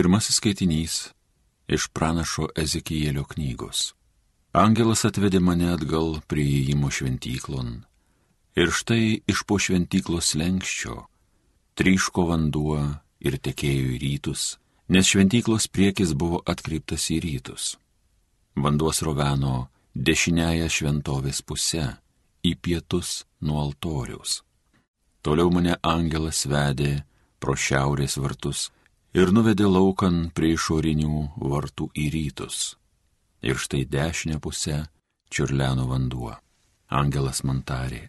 Pirmasis skaitinys iš pranašo Ezekijėlio knygos. Angelas atvedė mane atgal prie įėjimo šventyklon. Ir štai iš po šventyklos lenkščio tryško vanduo ir tekėjo į rytus, nes šventyklos priekis buvo atkreiptas į rytus. Vanduo sroveno dešiniaja šventovės pusė, į pietus nuo altoriaus. Toliau mane angelas vedė pro šiaurės vartus ir nuvedė laukan prie išorinių vartų į rytus. Ir štai dešinę pusę čiurleno vanduo. Angelas man tarė,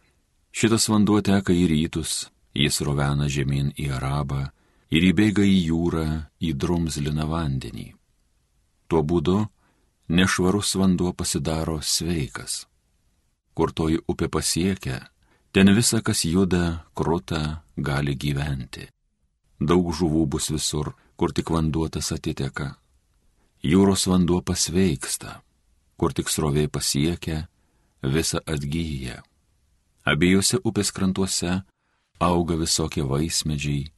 šitas vanduo teka į rytus, jis rovena žemyn į Arabą ir įbėga į jūrą, į drumzliną vandenį. Tuo būdu nešvarus vanduo pasidaro sveikas. Kur toji upė pasiekia, ten visa, kas juda, kruta, gali gyventi daug žuvų bus visur, kur tik vanduotas atiteka. Jūros vanduo pasveiksta, kur tik srovė pasiekia, visa atgyja. Abiejose upės krantuose auga visokie vaismedžiai,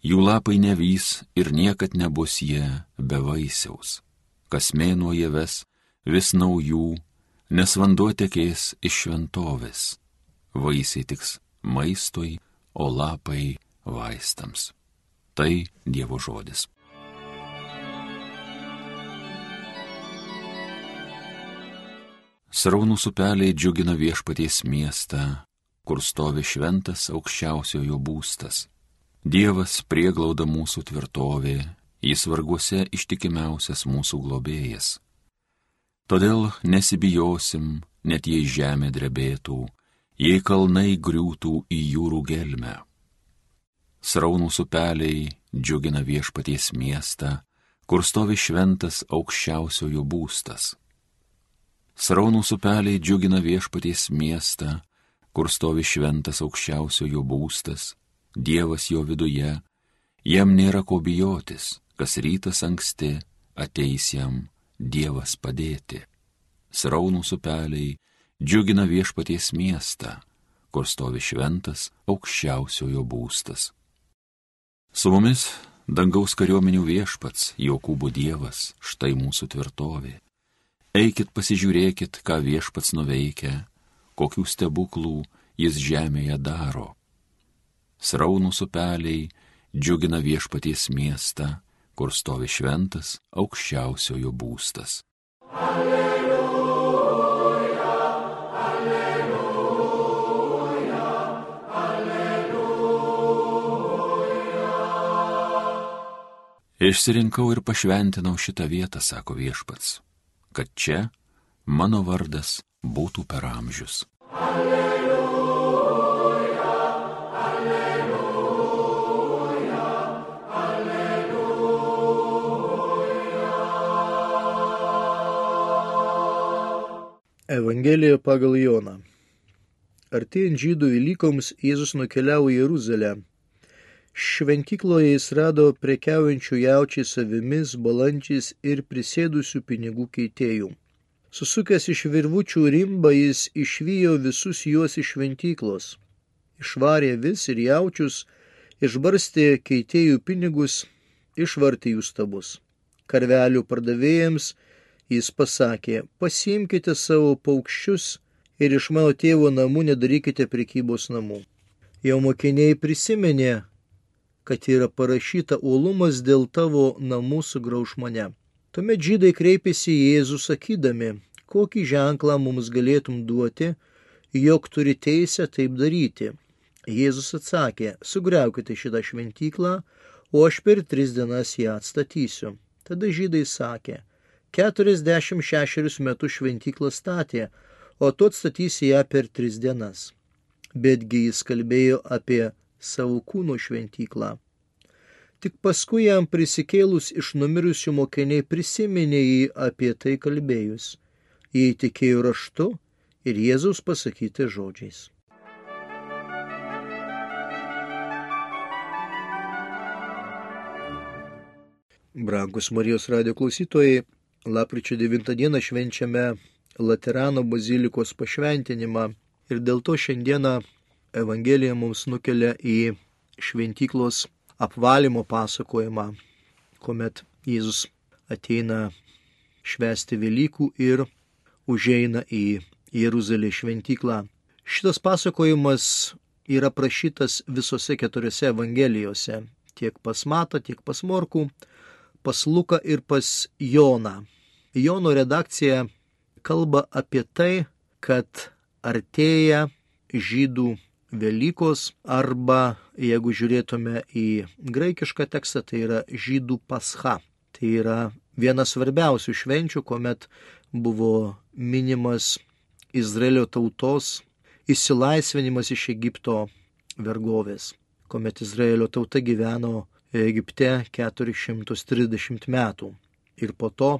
jų lapai nevys ir niekad nebus jie be vaisiaus. Kas mėnuo jie ves vis naujų, nes vanduo tekės iš šventovės. Vaisiai tiks maistui, o lapai vaistams. Tai Dievo žodis. Sraunus upeliai džiugina viešpaties miestą, kur stovi šventas aukščiausiojo būstas. Dievas prieglauda mūsų tvirtovė, jis varguose ištikimiausias mūsų globėjas. Todėl nesibijosim, net jei žemė drebėtų, jei kalnai griūtų į jūrų gelmę Sraunus upeliai džiugina viešpaties miestą, kur stovi šventas aukščiausiojo būstas. Sraunus upeliai džiugina viešpaties miestą, kur stovi šventas aukščiausiojo būstas, Dievas jo viduje, jam nėra ko bijotis, kas rytas anksti ateis jam Dievas padėti. Sraunus upeliai džiugina viešpaties miestą, kur stovi šventas aukščiausiojo būstas. Su mumis dangaus kariuomenių viešpats, Jokūbo Dievas, štai mūsų tvirtovė. Eikit pasižiūrėkit, ką viešpats nuveikia, kokių stebuklų jis žemėje daro. Sraunus upeliai džiugina viešpaties miestą, kur stovi šventas aukščiausiojo būstas. Alleluja. Išsirinkau ir pašventinau šitą vietą, sako viešpats, kad čia mano vardas būtų per amžius. Alleluja, alleluja, alleluja. Evangelija pagal Joną. Artėjant žydų Velykoms Jėzus nukeliavo į Jeruzalę Šventykloje jis rado prekiaujančių jaučiais savimis, balandžiais ir prisėdusių pinigų keitėjų. Susukęs iš virvučių rimbą jis išvijo visus juos iš šventyklos. Išvarė vis ir jaučius, išbarstė keitėjų pinigus, išvartė jų stabus. Karvelių pardavėjams jis pasakė, pasiimkite savo paukščius ir iš mano tėvo namų nedarykite prekybos namų. Jo mokiniai prisiminė kad yra parašyta uolumas dėl tavo namų sugrauž mane. Tuomet žydai kreipėsi į Jėzų sakydami, kokį ženklą mums galėtum duoti, jog turi teisę taip daryti. Jėzus atsakė, sugriaukite šitą šventyklą, o aš per tris dienas ją atstatysiu. Tada žydai sakė, 46 metus šventyklą statė, o tu atstatysi ją per tris dienas. Betgi jis kalbėjo apie savo kūno šventyklą. Tik paskui jam prisikėlus iš numirusių mokiniai prisiminė jį apie tai kalbėjus. Jie įtikėjo raštu ir Jėzaus pasakyti žodžiais. Brangus Marijos radio klausytojai, lapkričio 9 dieną švenčiame Laterano bazilikos pašventinimą ir dėl to šiandieną Evangelija mums nukelia į šventyklos apvalymo pasakojimą, kuomet Jėzus ateina švesti Velykų ir užeina į Jeruzalės šventyklą. Šitas pasakojimas yra prašytas visose keturiose evangelijose - tiek pas Matą, tiek pas Morkų, pas Luką ir pas Joną. Jono redakcija kalba apie tai, kad artėja žydų Velykos arba, jeigu žiūrėtume į graikišką tekstą, tai yra žydų pascha. Tai yra viena svarbiausių švenčių, kuomet buvo minimas Izraelio tautos išsilaisvinimas iš Egipto vergovės, kuomet Izraelio tauta gyveno Egipte 430 metų ir po to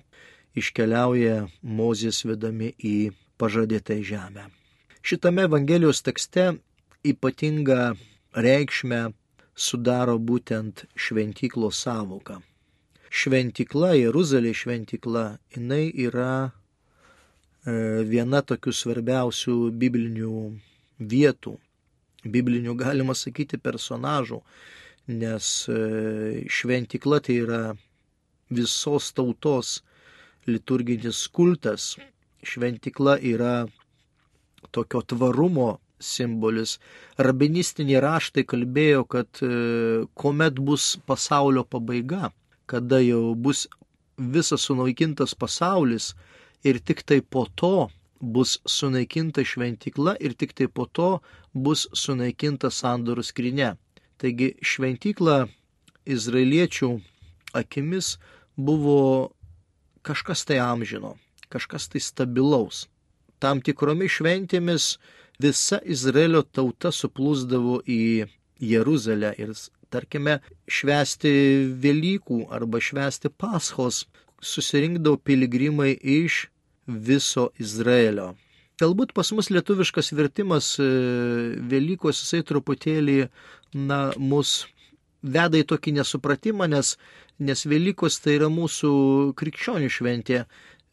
iškeliauja Mozės vedami į pažadėtą žemę. Šitame Evangelijos tekste ypatingą reikšmę sudaro būtent šventyklos savoka. Šventikla, Jeruzalė šventikla, jinai yra e, viena tokių svarbiausių biblinių vietų, biblinių galima sakyti personažų, nes e, šventikla tai yra visos tautos liturginis kultas. Šventikla yra tokio tvarumo simbolis. Rabinistiniai raštai kalbėjo, kad e, kuomet bus pasaulio pabaiga, kada jau bus visas sunaikintas pasaulis ir tik tai po to bus sunaikinta šventikla ir tik tai po to bus sunaikinta sandorų skrinė. Taigi šventikla izraeliečių akimis buvo kažkas tai amžino, kažkas tai stabilaus. Tam tikromis šventėmis visa Izraelio tauta suplūsdavo į Jeruzalę ir, tarkime, švesti Velykų arba švesti Paschos susirinkdavo piligrimai iš viso Izraelio. Galbūt pas mus lietuviškas vertimas e, Velykos jisai truputėlį, na, mus veda į tokį nesupratimą, nes, nes Velykos tai yra mūsų krikščionių šventė.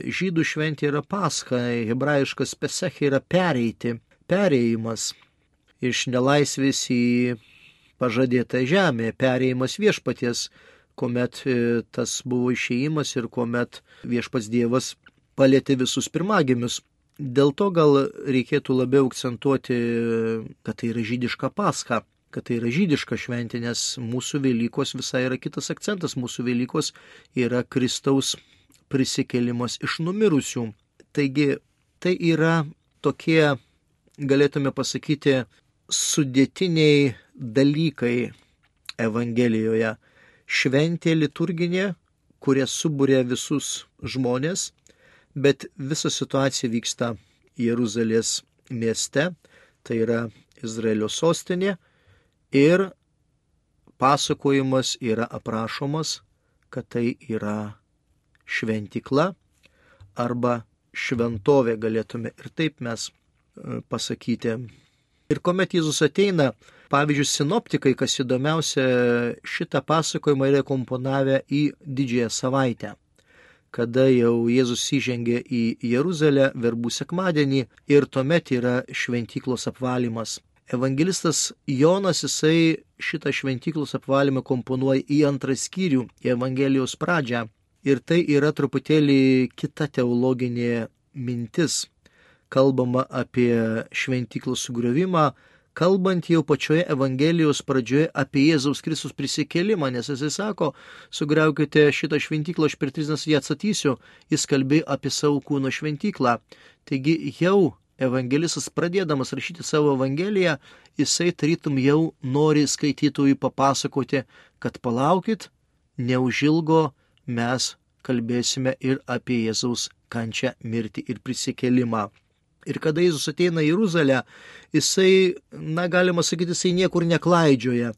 Žydų šventė yra pascha, hebrajiškas pesech yra pereiti perėjimas iš nelaisvės į pažadėtą žemę, perėjimas viešpaties, kuomet e, tas buvo išėjimas ir kuomet viešpats Dievas palėtė visus pirmagimius. Dėl to gal reikėtų labiau akcentuoti, kad tai yra žydiška paska, kad tai yra žydiška šventė, nes mūsų Velykos visai yra kitas akcentas. Mūsų Velykos yra Kristaus prisikelimas iš numirusių. Taigi tai yra tokie galėtume pasakyti, sudėtiniai dalykai Evangelijoje. Šventė liturginė, kurie subūrė visus žmonės, bet visa situacija vyksta Jeruzalės mieste, tai yra Izraelio sostinė ir pasakojimas yra aprašomas, kad tai yra šventikla arba šventovė galėtume ir taip mes pasakyti. Ir kuomet Jėzus ateina, pavyzdžiui, sinoptikai, kas įdomiausia, šitą pasakojimą yra komponavę į didžiąją savaitę, kada jau Jėzus įžengė į Jeruzalę verbų sekmadienį ir tuomet yra šventyklos apvalymas. Evangelistas Jonas jisai šitą šventyklos apvalymą komponuoja į antrą skyrių, į Evangelijos pradžią. Ir tai yra truputėlį kita teologinė mintis kalbama apie šventyklų sugriovimą, kalbant jau pačioje Evangelijos pradžioje apie Jėzaus Kristus prisikėlimą, nes jisai sako, sugriaukite šitą šventyklą, aš per tris dienas ją atsatysiu, jis kalbėjo apie savo kūno šventyklą. Taigi jau evangelistas pradėdamas rašyti savo Evangeliją, jisai tarytum jau nori skaitytojui papasakoti, kad palaukit, neužilgo mes kalbėsime ir apie Jėzaus kančią, mirtį ir prisikėlimą. Ir kada Jėzus ateina į Jeruzalę, jisai, na galima sakyti, jisai niekur neklaidžioja.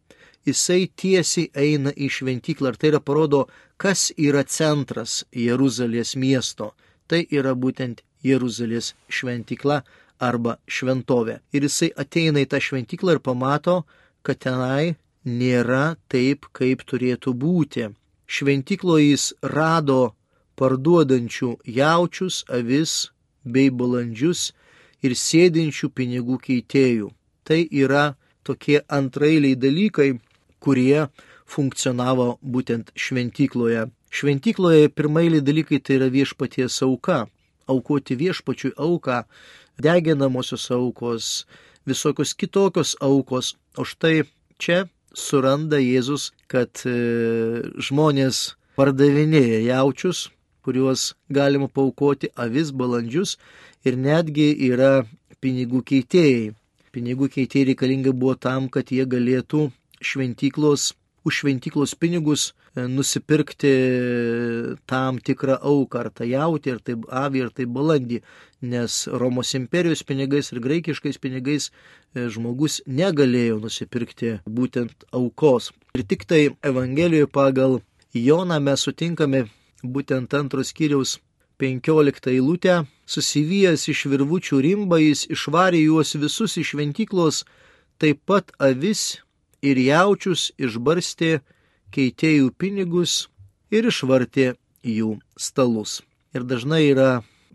Jisai tiesiai eina į šventyklą ir tai yra parodo, kas yra centras Jeruzalės miesto. Tai yra būtent Jeruzalės šventykla arba šventovė. Ir jisai ateina į tą šventyklą ir pamato, kad tenai nėra taip, kaip turėtų būti. Šventykloje jis rado parduodančių jaučius, avis bei balandžius ir sėdinčių pinigų keitėjų. Tai yra tokie antrailiai dalykai, kurie funkcionavo būtent šventykloje. Šventykloje pirmailiai dalykai tai yra viešpaties auka, aukoti viešpačiui auką, deginamosios aukos, visokios kitokios aukos. O štai čia suranda Jėzus, kad e, žmonės pardavinėja jaučius, kuriuos galima paukoti avis, balandžius ir netgi yra pinigų keitėjai. Pinigų keitėjai reikalinga buvo tam, kad jie galėtų šventyklos, už šventyklos pinigus e, nusipirkti tam tikrą auką, ar tai jauti, ar tai avį, ar tai balandį, nes Romos imperijos pinigais ir graikiškais pinigais e, žmogus negalėjo nusipirkti būtent aukos. Ir tik tai Evangelijoje pagal Joną mes sutinkame būtent antros kiriaus 15 eilutę, susivyjęs iš virvučių rimbą, jis išvarė juos visus iš šventyklos, taip pat avis ir jaučius išbarstė keitėjų pinigus ir išvartė jų stalus. Ir dažnai yra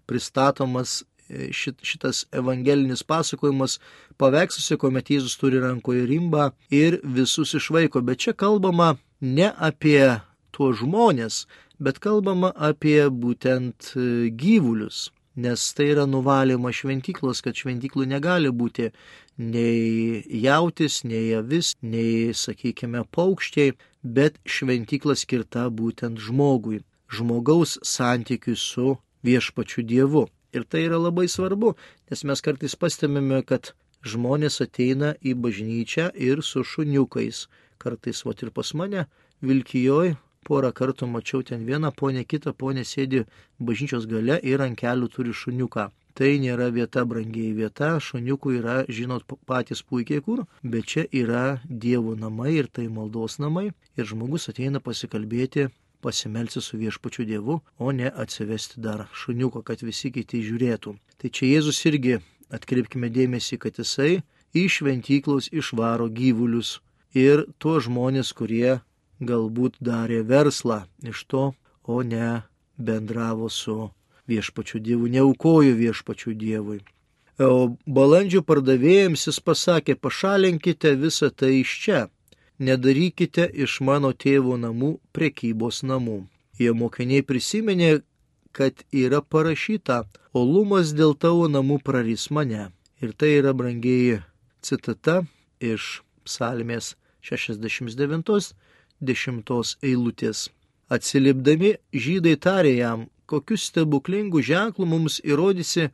pristatomas e, šit, šitas evangelinis pasakojimas paveiksluose, kuomet Jėzus turi rankoje rimbą ir visus išvaiko. Bet čia kalbama ne apie tuos žmonės, bet kalbama apie būtent e, gyvulius, nes tai yra nuvalyma šventyklos, kad šventyklų negali būti nei jautis, nei avis, nei, sakykime, paukščiai, bet šventykla skirta būtent žmogui, žmogaus santykiui su viešpačiu Dievu. Ir tai yra labai svarbu, nes mes kartais pastebime, kad žmonės ateina į bažnyčią ir su šuniukais. Kartais, va ir pas mane, Vilkijoj porą kartų mačiau ten vieną ponę, kitą ponę sėdi bažnyčios gale ir ant kelių turi šuniuką. Tai nėra vieta, brangiai vieta, šuniukų yra, žinot, patys puikiai kur, bet čia yra dievų namai ir tai maldos namai ir žmogus ateina pasikalbėti pasimelsi su viešpačiu Dievu, o ne atsivesti dar šuniuko, kad visi kiti žiūrėtų. Tai čia Jėzus irgi atkreipkime dėmesį, kad jisai iš šventyklos išvaro gyvulius ir tuos žmonės, kurie galbūt darė verslą iš to, o ne bendravo su viešpačiu Dievu, neaukojo viešpačiu Dievui. O balandžio pardavėjams jis pasakė, pašalinkite visą tai iš čia, nedarykite iš mano tėvo namų prekybos namų. Jie mokiniai prisiminė, kad yra parašyta, olumas dėl tavo namų praris mane. Ir tai yra brangieji citata iš psalmės 69 dešimtos eilutės. Atsilipdami žydai tarė jam, kokius stebuklingų ženklų mums įrodysi,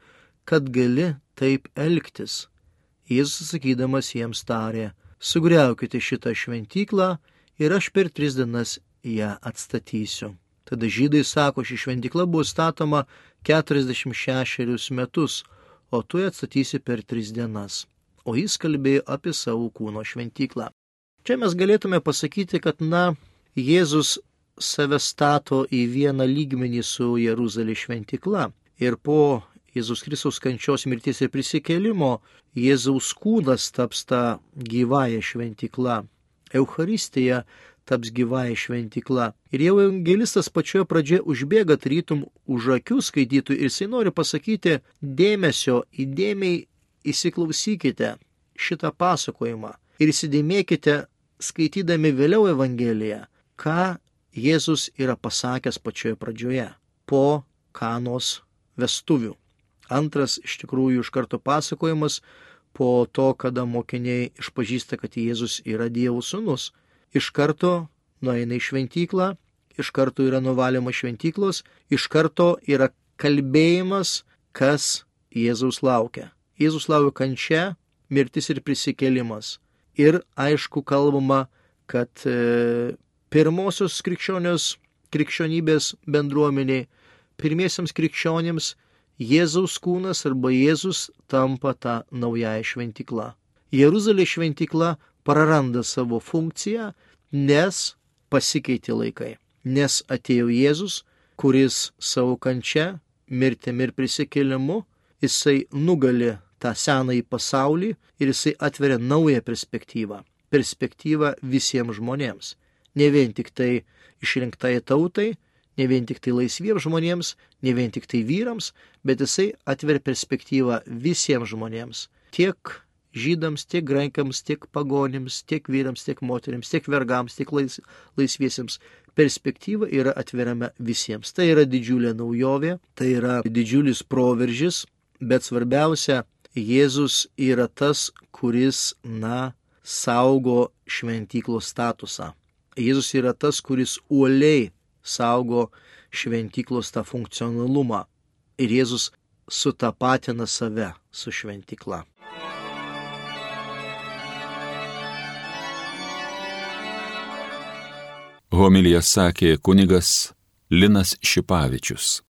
kad gali taip elgtis. Jėzus sakydamas jiems tarė, sugriaukite šitą šventyklą ir aš per tris dienas ją atstatysiu. Tada žydai sako, ši šventykla buvo statoma 46 metus, o tu ją atstatysi per tris dienas. O jis kalbėjo apie savo kūno šventyklą. Čia mes galėtume pasakyti, kad, na, Jėzus save stato į vieną lygmenį su Jeruzalės šventikla. Ir po Jėzus Kristaus kančios mirties ir prisikėlimo Jėzaus kūnas taps tą gyvąją šventikla. Euharistija taps gyvąją šventikla. Ir jau evangelistas pačioje pradžioje užbėga tarytum už akių skaitytų ir jisai nori pasakyti dėmesio, įdėmiai įsiklausykite šitą pasakojimą ir įsidėmėkite, skaitydami vėliau Evangeliją, ką Jėzus yra pasakęs pačioje pradžioje, po kanos vestuvių. Antras iš tikrųjų iš karto pasakojimas po to, kada mokiniai išpažįsta, kad Jėzus yra Dievo sūnus. Iš karto nueina į šventyklą, iš karto yra nuvalima šventyklos, iš karto yra kalbėjimas, kas Jėzaus laukia. Jėzus laukia kančia, mirtis ir prisikėlimas ir aišku kalbama, kad e, pirmosios krikščionios krikščionybės bendruomeniai, pirmiesiams krikščionims Jėzaus kūnas arba Jėzus tampa tą naująją šventyklą. Jeruzalės šventykla praranda savo funkciją, nes pasikeitė laikai. Nes atėjo Jėzus, kuris savo kančia, mirtimi ir prisikėlimu, jisai nugali tą senąjį pasaulį ir jisai atveria naują perspektyvą. Perspektyvą visiems žmonėms. Ne vien tik tai išrinktai tautai, ne vien tik tai laisviems žmonėms, ne vien tik tai vyrams, bet jisai atveria perspektyvą visiems žmonėms. Tiek žydams, tiek graikams, tiek pagonims, tiek vyrams, tiek moteriams, tiek vergams, tiek lais, laisviesiems. Perspektyva yra atveriama visiems. Tai yra didžiulė naujovė, tai yra didžiulis proveržis, bet svarbiausia, Jėzus yra tas, kuris, na, saugo šventyklos statusą. Jėzus yra tas, kuris uoliai saugo šventyklos tą funkcionalumą. Ir Jėzus sutapatina save su šventykla. Homilija sakė kunigas Linas Šipavičius.